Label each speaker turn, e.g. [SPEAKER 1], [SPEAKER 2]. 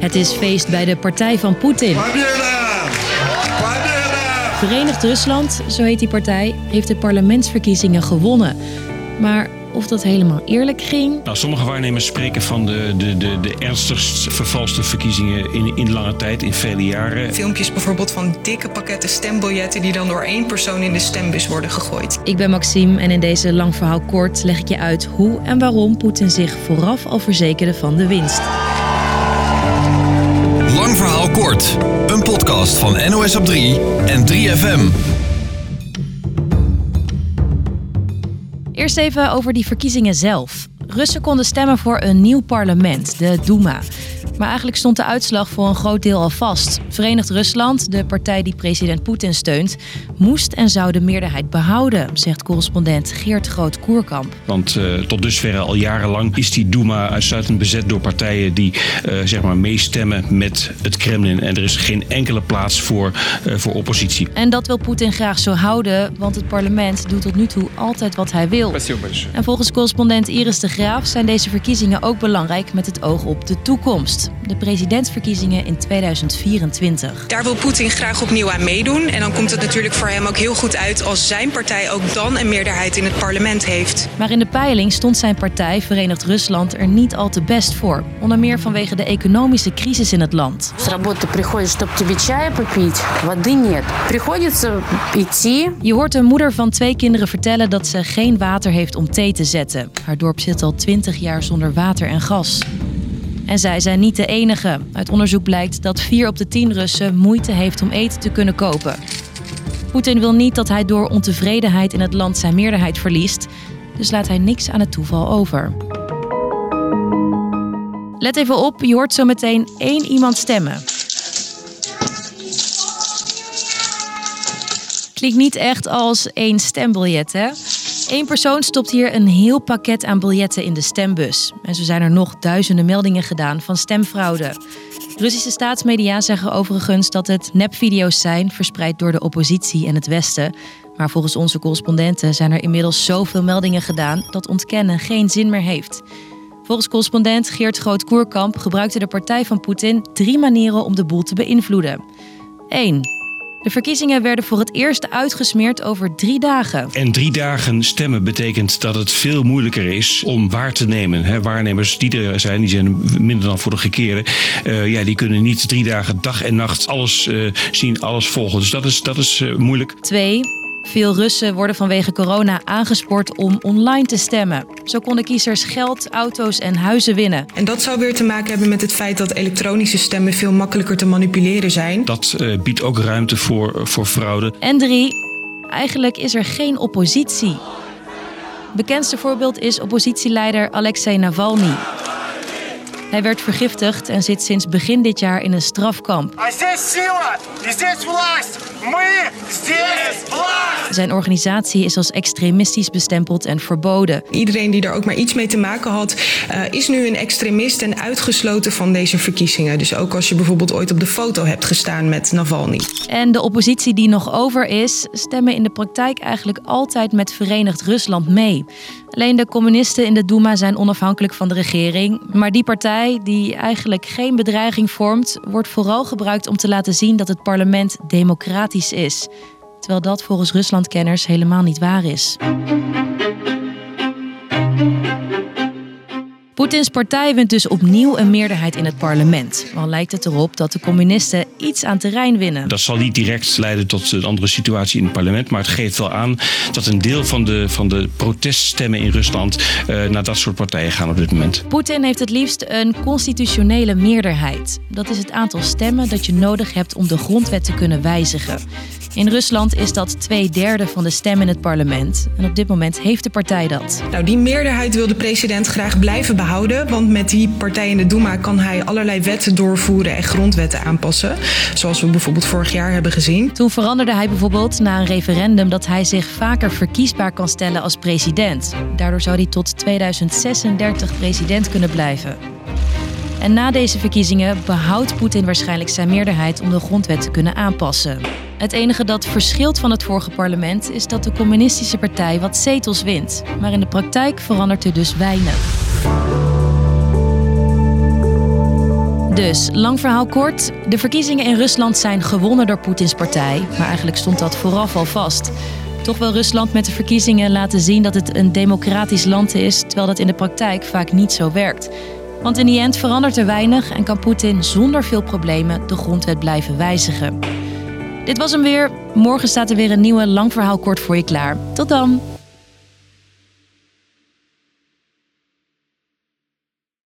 [SPEAKER 1] Het is feest bij de partij van Poetin. Verenigd Rusland, zo heet die partij, heeft de parlementsverkiezingen gewonnen. Maar of dat helemaal eerlijk ging.
[SPEAKER 2] Nou, sommige waarnemers spreken van de, de, de, de ernstigst vervalste verkiezingen in, in lange tijd, in vele jaren.
[SPEAKER 3] Filmpjes bijvoorbeeld van dikke pakketten stembiljetten die dan door één persoon in de stembus worden gegooid.
[SPEAKER 1] Ik ben Maxime en in deze lang verhaal kort leg ik je uit hoe en waarom Poetin zich vooraf al verzekerde van de winst.
[SPEAKER 4] Kort. Een podcast van NOS op 3 en 3FM.
[SPEAKER 1] Eerst even over die verkiezingen zelf. Russen konden stemmen voor een nieuw parlement, de Duma. Maar eigenlijk stond de uitslag voor een groot deel al vast. Verenigd Rusland, de partij die president Poetin steunt, moest en zou de meerderheid behouden, zegt correspondent Geert Groot-Koerkamp.
[SPEAKER 2] Want uh, tot dusver al jarenlang is die Duma uitsluitend bezet door partijen die uh, zeg maar meestemmen met het Kremlin. En er is geen enkele plaats voor, uh, voor oppositie.
[SPEAKER 1] En dat wil Poetin graag zo houden, want het parlement doet tot nu toe altijd wat hij wil. En volgens correspondent Iris de Graaf zijn deze verkiezingen ook belangrijk met het oog op de toekomst de presidentsverkiezingen in 2024.
[SPEAKER 3] Daar wil Poetin graag opnieuw aan meedoen. En dan komt het natuurlijk voor hem ook heel goed uit als zijn partij ook dan een meerderheid in het parlement heeft.
[SPEAKER 1] Maar in de peiling stond zijn partij, Verenigd Rusland, er niet al te best voor. Onder meer vanwege de economische crisis in het land. Je hoort een moeder van twee kinderen vertellen dat ze geen water heeft om thee te zetten. Haar dorp zit al 20 jaar zonder water en gas. En zij zijn niet de enige. Uit onderzoek blijkt dat 4 op de 10 Russen moeite heeft om eten te kunnen kopen. Poetin wil niet dat hij door ontevredenheid in het land zijn meerderheid verliest, dus laat hij niks aan het toeval over. Let even op, je hoort zo meteen één iemand stemmen. Klinkt niet echt als één stembiljet, hè? Eén persoon stopt hier een heel pakket aan biljetten in de stembus. En zo zijn er nog duizenden meldingen gedaan van stemfraude. Russische staatsmedia zeggen overigens dat het nepvideo's zijn, verspreid door de oppositie en het Westen. Maar volgens onze correspondenten zijn er inmiddels zoveel meldingen gedaan dat ontkennen geen zin meer heeft. Volgens correspondent Geert Groot-Koerkamp gebruikte de partij van Poetin drie manieren om de boel te beïnvloeden. 1. De verkiezingen werden voor het eerst uitgesmeerd over drie dagen.
[SPEAKER 2] En drie dagen stemmen betekent dat het veel moeilijker is om waar te nemen. He, waarnemers die er zijn, die zijn minder dan vorige keren. Uh, ja, die kunnen niet drie dagen dag en nacht alles uh, zien, alles volgen. Dus dat is, dat is uh, moeilijk.
[SPEAKER 1] Twee. Veel Russen worden vanwege corona aangespoord om online te stemmen. Zo konden kiezers geld, auto's en huizen winnen.
[SPEAKER 3] En dat zou weer te maken hebben met het feit dat elektronische stemmen veel makkelijker te manipuleren zijn.
[SPEAKER 2] Dat uh, biedt ook ruimte voor, voor fraude.
[SPEAKER 1] En drie, eigenlijk is er geen oppositie. Bekendste voorbeeld is oppositieleider Alexei Navalny. Hij werd vergiftigd en zit sinds begin dit jaar in een strafkamp. Zijn organisatie is als extremistisch bestempeld en verboden.
[SPEAKER 3] Iedereen die er ook maar iets mee te maken had, uh, is nu een extremist en uitgesloten van deze verkiezingen. Dus ook als je bijvoorbeeld ooit op de foto hebt gestaan met Navalny.
[SPEAKER 1] En de oppositie die nog over is, stemmen in de praktijk eigenlijk altijd met Verenigd Rusland mee. Alleen de communisten in de Duma zijn onafhankelijk van de regering. Maar die partij, die eigenlijk geen bedreiging vormt, wordt vooral gebruikt om te laten zien dat het parlement democratisch is. Terwijl dat volgens Ruslandkenners helemaal niet waar is. Poetins partij wint dus opnieuw een meerderheid in het parlement. Al lijkt het erop dat de communisten iets aan terrein winnen.
[SPEAKER 2] Dat zal niet direct leiden tot een andere situatie in het parlement. Maar het geeft wel aan dat een deel van de, van de proteststemmen in Rusland uh, naar dat soort partijen gaan op dit moment.
[SPEAKER 1] Poetin heeft het liefst een constitutionele meerderheid. Dat is het aantal stemmen dat je nodig hebt om de grondwet te kunnen wijzigen. In Rusland is dat twee derde van de stem in het parlement. En op dit moment heeft de partij dat.
[SPEAKER 3] Nou, die meerderheid wil de president graag blijven behouden. Want met die partij in de Duma kan hij allerlei wetten doorvoeren en grondwetten aanpassen. Zoals we bijvoorbeeld vorig jaar hebben gezien.
[SPEAKER 1] Toen veranderde hij bijvoorbeeld na een referendum dat hij zich vaker verkiesbaar kan stellen als president. Daardoor zou hij tot 2036 president kunnen blijven. En na deze verkiezingen behoudt Poetin waarschijnlijk zijn meerderheid om de grondwet te kunnen aanpassen. Het enige dat verschilt van het vorige parlement is dat de communistische partij wat zetels wint. Maar in de praktijk verandert er dus weinig. Dus, lang verhaal kort. De verkiezingen in Rusland zijn gewonnen door Poetins partij. Maar eigenlijk stond dat vooraf al vast. Toch wil Rusland met de verkiezingen laten zien dat het een democratisch land is, terwijl dat in de praktijk vaak niet zo werkt. Want in die end verandert er weinig en kan Poetin zonder veel problemen de grondwet blijven wijzigen. Dit was hem weer. Morgen staat er weer een nieuwe lang verhaal kort voor je klaar. Tot dan!